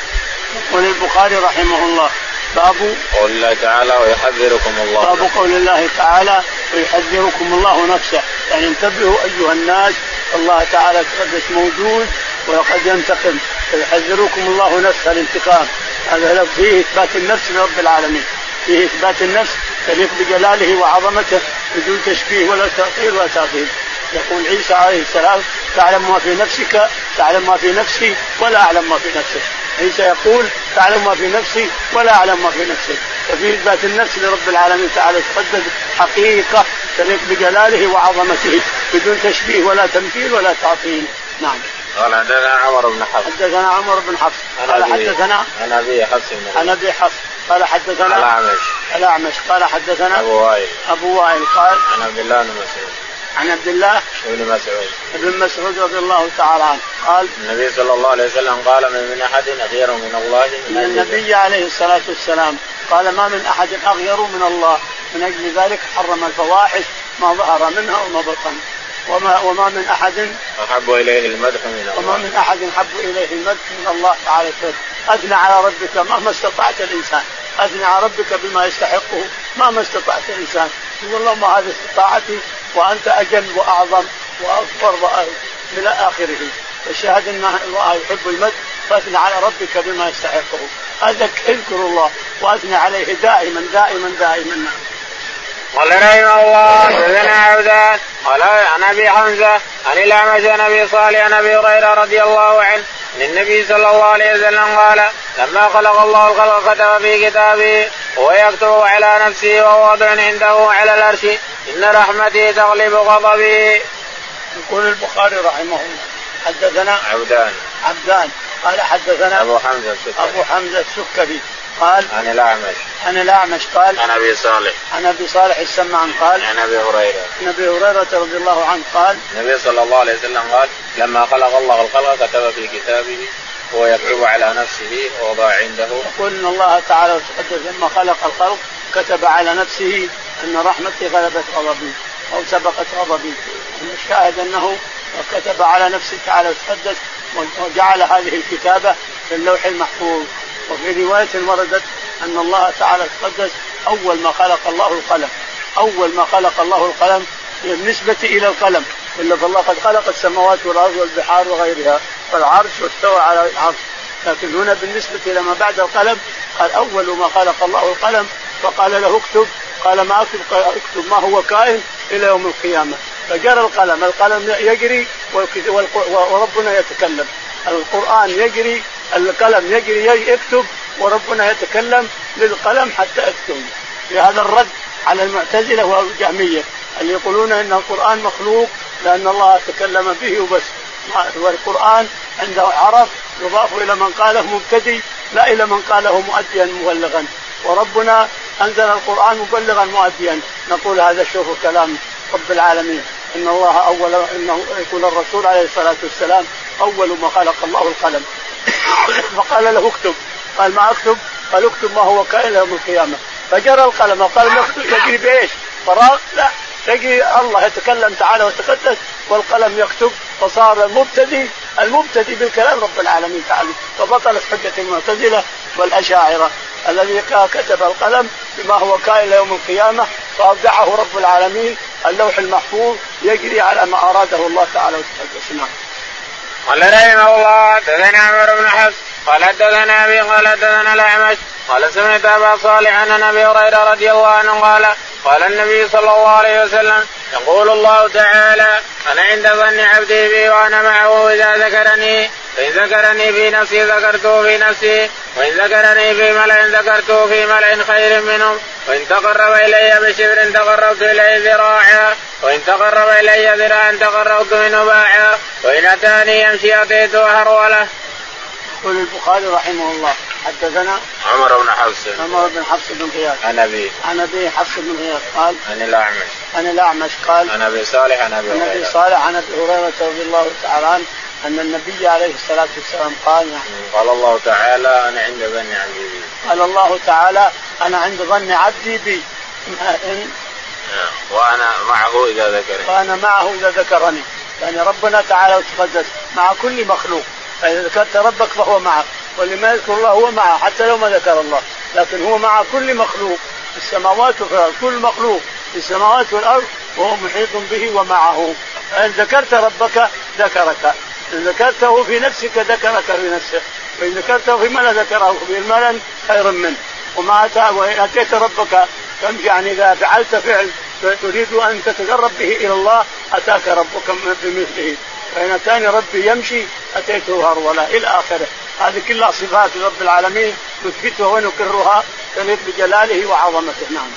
يقول البخاري رحمه الله باب قول الله تعالى ويحذركم الله. باب قول الله تعالى ويحذركم الله نفسه. يعني انتبهوا أيها الناس الله تعالى تقدس موجود وقد ينتقم. فيحذركم الله نفسه الانتقام. هذا فيه إثبات النفس لرب العالمين. فيه إثبات النفس تليق بجلاله وعظمته بدون تشبيه ولا تأطير ولا تعطيل يقول عيسى عليه السلام تعلم ما في نفسك تعلم ما في نفسي ولا أعلم ما في نفسك. عيسى يقول تعلم ما في نفسي ولا أعلم ما في نفسك ففي إثبات النفس لرب العالمين تعالى تقدم حقيقة تليق بجلاله وعظمته بدون تشبيه ولا تمثيل ولا تعطيل. نعم. قال حدثنا عمر بن حفص. حدثنا عمر بن حفص. قال حدثنا عن أبي حفص. عن أبي حفص. قال حدثنا الأعمش. الأعمش. قال حدثنا أبو وائل. أبو وائل. قال عن عبد الله بن مسعود. عن عبد الله بن مسعود. ابن مسعود رضي الله تعالى عنه. قال النبي صلى الله عليه وسلم قال من من أحد أغير من الله من, من النبي عليه الصلاة والسلام قال ما من أحد أغير من الله من أجل ذلك حرم الفواحش ما ظهر منها وما بطن. وما وما من أحد أحب إليه المدح من الله. وما من أحد أحب إليه المدح من الله تعالى. اثنى على ربك مهما استطعت الإنسان. اثنى على ربك بما يستحقه مهما استطعت الإنسان. يقول اللهم هذه استطاعتي وأنت أجل وأعظم وأكبر إلى آخره. فالشاهد أن الله يحب المدح فأثنى على ربك بما يستحقه. اذكر الله وأثنى عليه دائما دائما دائما. قال رحمه الله حدثنا عبدان قال عن أبي حمزة عن الأعمش عن أبي صالح عن أبي هريرة رضي الله عنه ان النبي صلى الله عليه وسلم قال لما خلق الله الخلق كتب في كتابه ويكتب على نفسه وهو وضع عنده على العرش إن رحمتي تغلب غضبي. يقول البخاري رحمه الله حدثنا عبدان. عبدان قال حدثنا أبو حمزة السكري. أبو حمزة السكري. قال عن الأعمش. عن الأعمش قال عن أبي صالح. عن أبي صالح السمان قال عن أبي هريرة. عن أبي هريرة رضي الله عنه قال النبي صلى الله عليه وسلم قال لما خلق الله الخلق كتب في كتابه هو يكتب على نفسه ووضع عنده. يقول إن الله تعالى وتقدس لما خلق الخلق كتب على نفسه إن رحمتي غلبت غضبي أو سبقت غضبي. الشاهد أنه كتب على نفسه تعالى وتقدس وجعل هذه الكتابة في اللوح المحفوظ. وفي رواية وردت أن الله تعالى تقدس أول ما خلق الله القلم. أول ما خلق الله القلم بالنسبة إلى القلم. إلا فالله قد خلق السماوات والأرض والبحار وغيرها والعرش واستوى على العرش. لكن هنا بالنسبة إلى ما بعد القلم قال أول ما خلق الله القلم فقال له اكتب. قال ما أكتب؟ اكتب ما هو كائن إلى يوم القيامة. فجرى القلم. القلم يجري وربنا يتكلم. القرآن يجري القلم يجري يكتب وربنا يتكلم للقلم حتى اكتب في هذا الرد على المعتزلة والجهمية اللي يقولون إن القرآن مخلوق لأن الله تكلم به وبس. والقرآن عنده عرف يضاف إلى من قاله مبتدي لا إلى من قاله مؤديا مبلغا. وربنا أنزل القرآن مبلغا مؤديا. نقول هذا شوف كلام رب العالمين. إن الله أول إنه يقول الرسول عليه الصلاة والسلام أول ما خلق الله القلم. فقال له اكتب. قال ما اكتب؟ قال اكتب ما هو كائن يوم القيامة. فجرى القلم القلم يكتب يجري بإيش؟ فراغ لا. تجي الله يتكلم تعالى وتقدس والقلم يكتب. فصار المبتدي المبتدي بالكلام رب العالمين تعالى. فبطلت حجة المعتزلة والأشاعرة. الذي كتب القلم بما هو كائن يوم القيامة. فأبدعه رب العالمين. اللوح المحفوظ يجري على ما أراده الله تعالى وتقدس نعم. قال رحمه الله حدثنا عمر بن حفص قال حدثنا أبي قال حدثنا الأعمش قال سمعت أبا صالح عن ابي هريرة رضي الله عنه قال قال النبي صلى الله عليه وسلم يقول الله تعالى أنا عند ظن عبدي بي وأنا معه إذا ذكرني فان ذكرني في نفسي ذكرته في نفسي وإن ذكرني في ملأ ذكرته في ملأ خير منهم وإن تقرب إلي بشبر تقربت إليه ذراعا وإن تقرب إلي ذراعا تقربت منه باعا وإن أتاني يمشي اتيته هروله. يقول البخاري رحمه الله حدثنا عمر بن حفص. عمر بن حفص بن غياث. عن أبي. عن أبي حفص بن غياث قال عن الأعمش. عن الأعمش قال عن أبي صالح عن أبي عن أبي صالح عن أبي هريرة رضي الله تعالى عنه أن النبي عليه الصلاة والسلام قال قال الله تعالى أنا عند ظن عبدي. بي قال الله تعالى أنا عند ظن عبدي بي. إن وأنا معه إذا ذكرني. وأنا معه إذا ذكرني. يعني ربنا تعالى وتقدس مع كل مخلوق. فاذا ذكرت ربك فهو معك واللي ما يذكر الله هو معه حتى لو ما ذكر الله لكن هو مع كل مخلوق في السماوات وفي الأرض كل مخلوق في السماوات والأرض وهو محيط به ومعه. فإن ذكرت ربك ذكرك إن ذكرته في نفسك ذكرك في نفسه وإن ذكرته في ملا ذكره في الملا خير منه. وما أتى وإن أتيت ربك يعني إذا فعلت فعل تريد أن تتقرب به إلى الله أتاك ربك بمثله. فإن أتاني ربي يمشي أتيته هرولا إلى آخره. هذه كلها صفات رب العالمين نثبتها ونكررها تليق بجلاله وعظمته. نعم.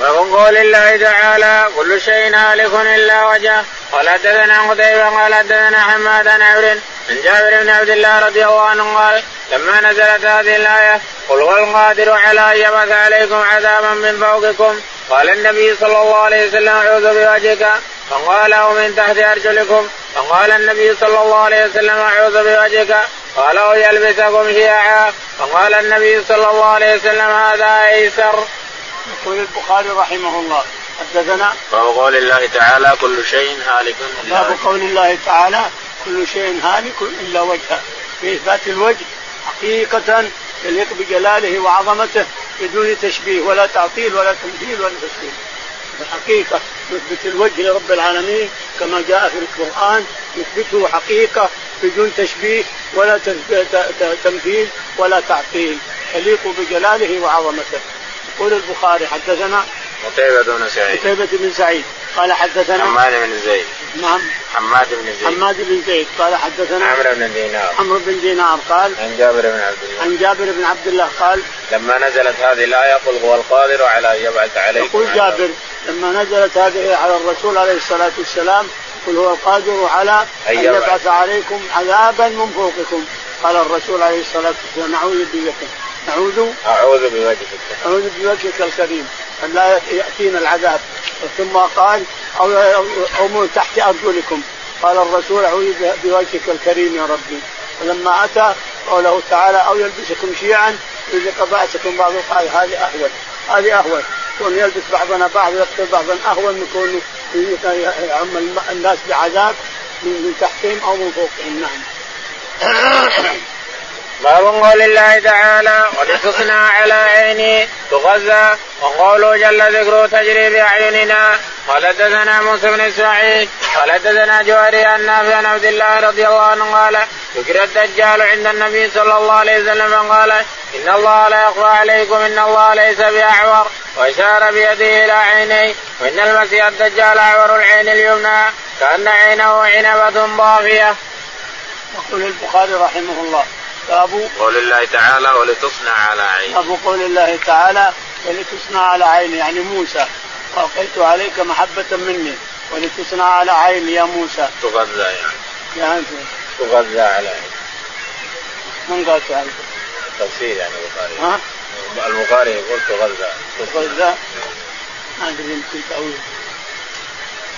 ومن قول الله تعالى كل شيء هالك إلا وجهه. قال حدثنا قتيبة قال حدثنا حماد بن عمرو عن جابر بن عبد الله رضي الله عنه قال لما نزلت هذه الآية قل هو القادر على أن يبعث عليكم عذابا من فوقكم. قال النبي صلى الله عليه وسلم أعوذ بوجهك. فقال أو من تحت أرجلكم. فقال النبي صلى الله عليه وسلم أعوذ بوجهك. قال أو يلبسكم شيعا. فقال النبي صلى الله عليه وسلم هذا أيسر. يقول البخاري رحمه الله. حدثنا باب قول الله تعالى كل شيء هالك باب قول الله تعالى كل شيء هالك إلا وجهه. في اثبات الوجه حقيقة يليق بجلاله وعظمته بدون تشبيه ولا تعطيل ولا تمثيل ولا تشبيه. الحقيقة نثبت الوجه لرب العالمين كما جاء في القرآن نثبته حقيقة بدون تشبيه ولا تمثيل ولا تعطيل يليق بجلاله وعظمته. يقول البخاري حدثنا قتيبة بن سعيد. قتيبة بن سعيد. قال حدثنا حماد بن زيد. نعم. حماد بن زيد. حماد بن زيد. قال حدثنا عمرو بن دينار. عمرو بن دينار قال عن جابر بن عبد الله. عن جابر بن عبد الله قال لما نزلت هذه الآية قل هو القادر على أن يبعث عليكم يقول جابر لما نزلت هذه على الرسول عليه الصلاة والسلام قل هو القادر على أن يبعث. عليكم عذابا من فوقكم. قال الرسول عليه الصلاة والسلام نعوذ بكم نعوذ أعوذ بوجهك. أعوذ بوجهك الكريم أن لا يأتينا العذاب. ثم قال أو, أو من تحت أرجلكم. قال الرسول أعوذ بوجهك الكريم يا ربي. ولما أتى قوله تعالى أو يلبسكم شيعا؟ يذيق بأسكم بعض قال هذه أهون. هذه أهون. كون يلبس بعضنا بعض يقتل بعضا أهون من كون يعم الناس بعذاب من تحتهم أو من فوقهم. نعم. باب قول الله تعالى ولتصنع على عيني تغذى وقوله جل ذكره تجري بأعيننا قال حدثنا موسى بن إسماعيل قال حدثنا جواري عن نافع عن عبد الله رضي الله عنه قال ذكر الدجال عند النبي صلى الله عليه وسلم قال إن الله لا يخفى عليكم إن الله ليس بأعور وإشار بيده إلى عينيه وإن المسيح الدجال أعور العين اليمنى كأن عينه عنبة ضافية. يقول البخاري رحمه الله باب قول الله تعالى ولتصنع على عيني باب قول الله تعالى ولتصنع على عيني يعني موسى. وألقيت عليك محبة مني ولتصنع على عيني يا موسى. تغذى يعني. يعني تغذى على عيني من قال تعالى؟ تفسير يعني البخاري. ها؟ البخاري يقول تغذى. تغذى. ما أدري يمكن تأويل.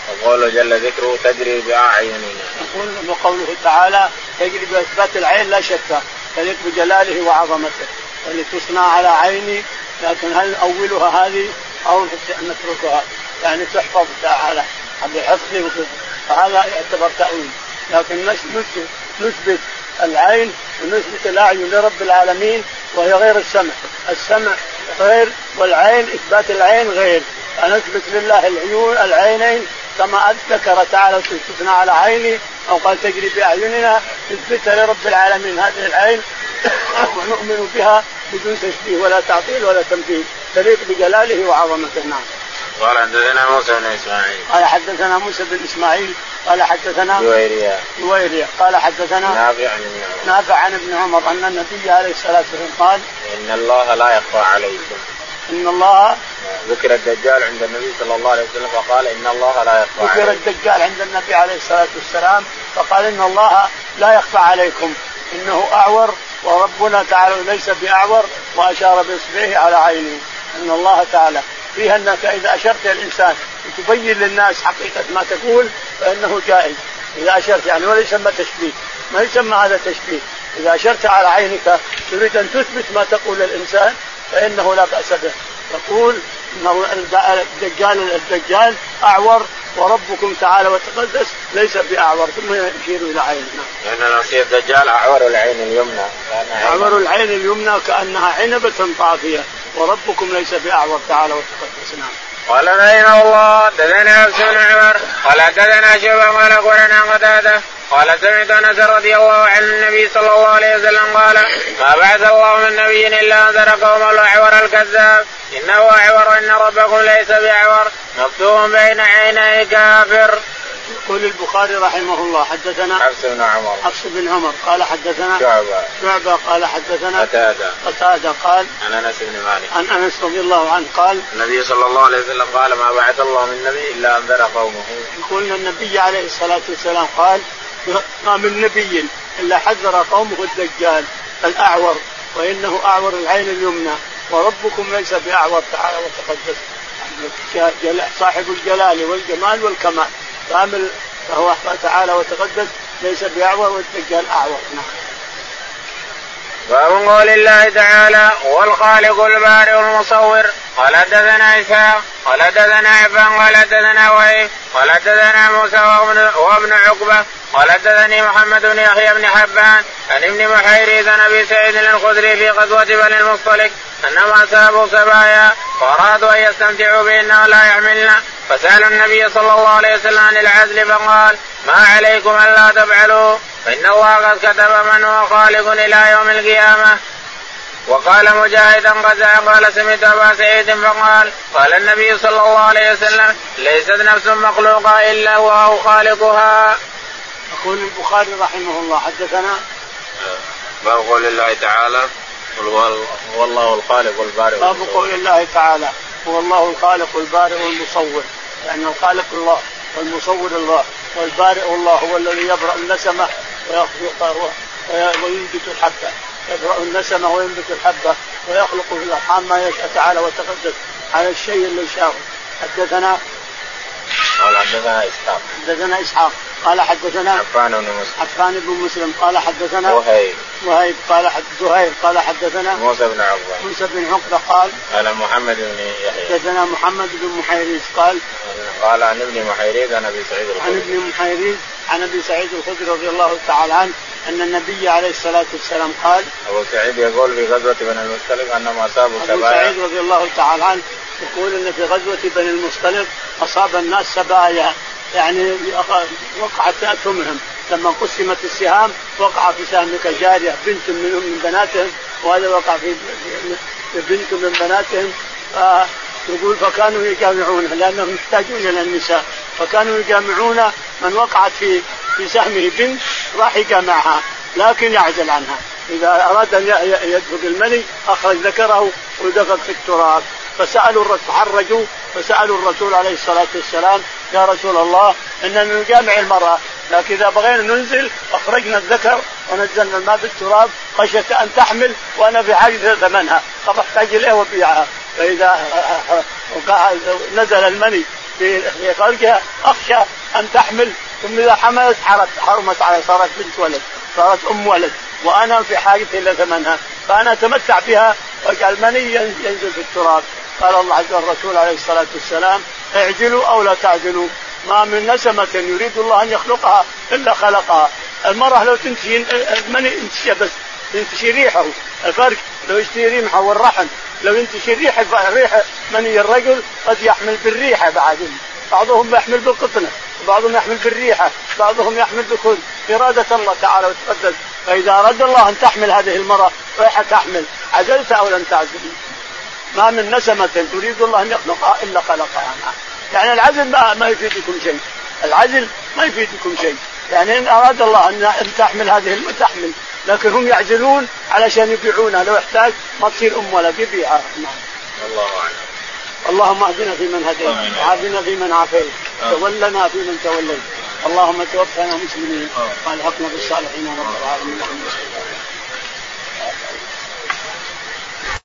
وقوله جل ذكره تجري بأعيننا يقول وقوله تعالى تجري بإثبات العين لا شك تليق بجلاله وعظمته. ولتصنع على عيني لكن هل أولها هذه أو نتركها؟ يعني تحفظ على بحفظ فهذا يعتبر تأويل. لكن نثبت العين ونثبت الأعين لرب العالمين وهي غير السمع، السمع غير والعين إثبات العين غير، فنثبت لله العيون العينين كما ذكر تعالى تثبتنا على عيني أو قال تجري بأعيننا نثبتها لرب العالمين. هذه العين ونؤمن بها بدون تشبيه ولا تعطيل ولا تمثيل تليق بجلاله وعظمته. نعم. قال حدثنا موسى بن إسماعيل. قال حدثنا موسى بن إسماعيل. قال حدثنا جويريا جويريا قال حدثنا نافع عن ابن عمر. نافع عن ابن عمر أن النبي عليه الصلاة والسلام قال إن الله لا يخفى عليكم. إن الله ذكر الدجال عند النبي صلى الله عليه وسلم فقال إن الله لا يخفى ذكر الدجال عند النبي عليه الصلاة والسلام فقال إن الله لا يخفى عليكم. إنه أعور وربنا تعالى ليس بأعور وأشار باصبعه على عينه. إن الله تعالى. فيها أنك إذا أشرت الإنسان وتبين للناس حقيقة ما تقول فإنه جائز. إذا أشرت يعني ولا يسمى تشبيه. ما يسمى هذا تشبيه. إذا أشرت على عينك تريد أن تثبت ما تقول للإنسان فإنه لا بأس به. تقول ان الدجال الدجال أعور وربكم تعالى وتقدس ليس بأعور ثم يشير إلى عينه. لأن المسيح الدجال أعور العين اليمنى. أعور العين اليمنى كأنها عنبة طافية وربكم ليس بأعور تعالى وتقدس. نعم. قال رحمه الله دثنا عبد بن عمر قال دثنا شبه قال أخبرنا قتادة قال سمعت أنس رضي الله عن النبي صلى الله عليه وسلم قال ما بعث الله من نبي إلا أنذر قوم الاعور الكذاب. إنه أعور إن ربكم ليس باعور مكتوب بين عيني كافر. يقول البخاري رحمه الله حدثنا حفص بن عمر. حفص بن عمر قال حدثنا شعبة. شعبة قال حدثنا قتادة. قتادة قال عن أنس بن مالك. عن أنس رضي الله عنه قال النبي صلى الله عليه وسلم قال ما بعث الله من نبي إلا أنذر قومه. يقول النبي عليه الصلاة والسلام قال ما من نبي إلا حذر قومه الدجال الأعور وإنه أعور العين اليمنى وربكم ليس بأعور تعالى وتقدس. صاحب الجلال والجمال والكمال. كامل فهو تعالى وتقدس ليس بأعور والدجال أعور. نعم. باب قول الله تعالى هو الخالق البارئ المصور. قال حدثنا إسحاق قال حدثنا عفان قال حدثنا وهيب قال حدثنا موسى وابن عقبة قال حدثني محمد بن يحيى بن حبان عن ابن محيريز عن أبي سعيد الخدري في غزوة بني المصطلق انما سابوا سبايا وأرادوا أن يستمتعوا بانه لا يحملنا فسالوا النبي صلى الله عليه وسلم عن العزل فقال ما عليكم ألا تفعلوا. فإن الله قد كتب من هو خالق إلى يوم القيامة. وقال مجاهدا غزا قال سمعت أبا سعيد فقال قال النبي صلى الله عليه وسلم ليست نفس مخلوقة إلا الله خالقها. يقول البخاري رحمه الله حدثنا؟ باب قول الله تعالى؟ قل هو الله الخالق البارئ باب قول الله تعالى هو الله الخالق البارئ والمصور. يعني الخالق الله والمصور الله والبارئ الله هو الذي يبرأ النسمة وينبت الحبة. يبرأ النسمة وينبت الحبة ويخلق في الأرحام ما يشاء تعالى وتقدس على الشيء اللي شاءه حدثنا؟ قال حدثنا إسحاق. حدثنا إسحاق. قال حدثنا عفان بن مسلم. عفان بن مسلم. قال حدثنا وهيب. وهيب. قال حد زهير. قال حدثنا موسى بن عقبه موسى بن عقبة قال قال محمد بن يحيى. حدثنا محمد بن محيريز قال قال عن ابن محيريز عن أبي سعيد الخدري. عن ابن محيريز عن أبي سعيد الخدري رضي الله تعالى عنه أن النبي عليه الصلاة والسلام قال أبو سعيد يقول في غزوة بني المصطلق أنهم أصابوا أبو سعيد رضي الله تعالى عنه يقول إن في غزوة بني المصطلق أصاب الناس سبايا يعني وقعت تأتمهم لما قسمت السهام وقع في سهمك جارية بنت من من بناتهم وهذا وقع في بنت من بناتهم. يقول فكانوا يجامعون لأنهم محتاجون إلى النساء. فكانوا يجامعون من وقعت في في سهمه بنت راح يجامعها لكن يعزل عنها. إذا أراد أن يدفق المني أخرج ذكره ودفق في التراب. فسألوا تحرجوا فسألوا الرسول عليه الصلاة والسلام يا رسول الله اننا نجامع المرأة لكن إذا بغينا ننزل أخرجنا الذكر ونزلنا الماء بالتراب خشية أن تحمل وأنا في حاجة ثمنها طب أحتاج اليه وبيعها فإذا نزل المني في خلقها أخشى أن تحمل ثم إذا حملت حرمت على صارت بنت ولد صارت أم ولد وأنا في حاجة إلى ثمنها فأنا أتمتع بها وأجعل مني ينزل في التراب. قال الله عز وجل الرسول عليه الصلاة والسلام اعجلوا أو لا تعجلوا. ما من نسمة يريد الله أن يخلقها إلا خلقها. المرأة لو تنتشي من ينتشي بس؟ ينتشي ريحه. الفرق لو يشتري ريحه والرحم. لو ينتشي ريحه ريحه مني الرجل قد يحمل بالريحه بعد. بعضهم يحمل بالقطنة وبعضهم يحمل بالريحه بعضهم يحمل بكل إرادة الله تعالى وتقدس فإذا أراد الله أن تحمل هذه المرأة رايحة تحمل؟ عزلت أو لم تعزل ما من نسمة تريد الله أن يخلقها إلا خلقها. يعني العزل ما, ما يفيدكم شيء. العزل ما يفيدكم شيء. يعني إن أراد الله أن تحمل هذه تحمل. لكن هم يعزلون علشان يبيعونها. لو احتاج ما تصير أم ولد يبيعها نعم. الله أعلم. اللهم اهدنا فيمن هديت. وعافنا فيمن عافيت. تولنا فيمن توليت. اللهم توفنا مسلمين. وألحقنا بالصالحين. رب العالمين.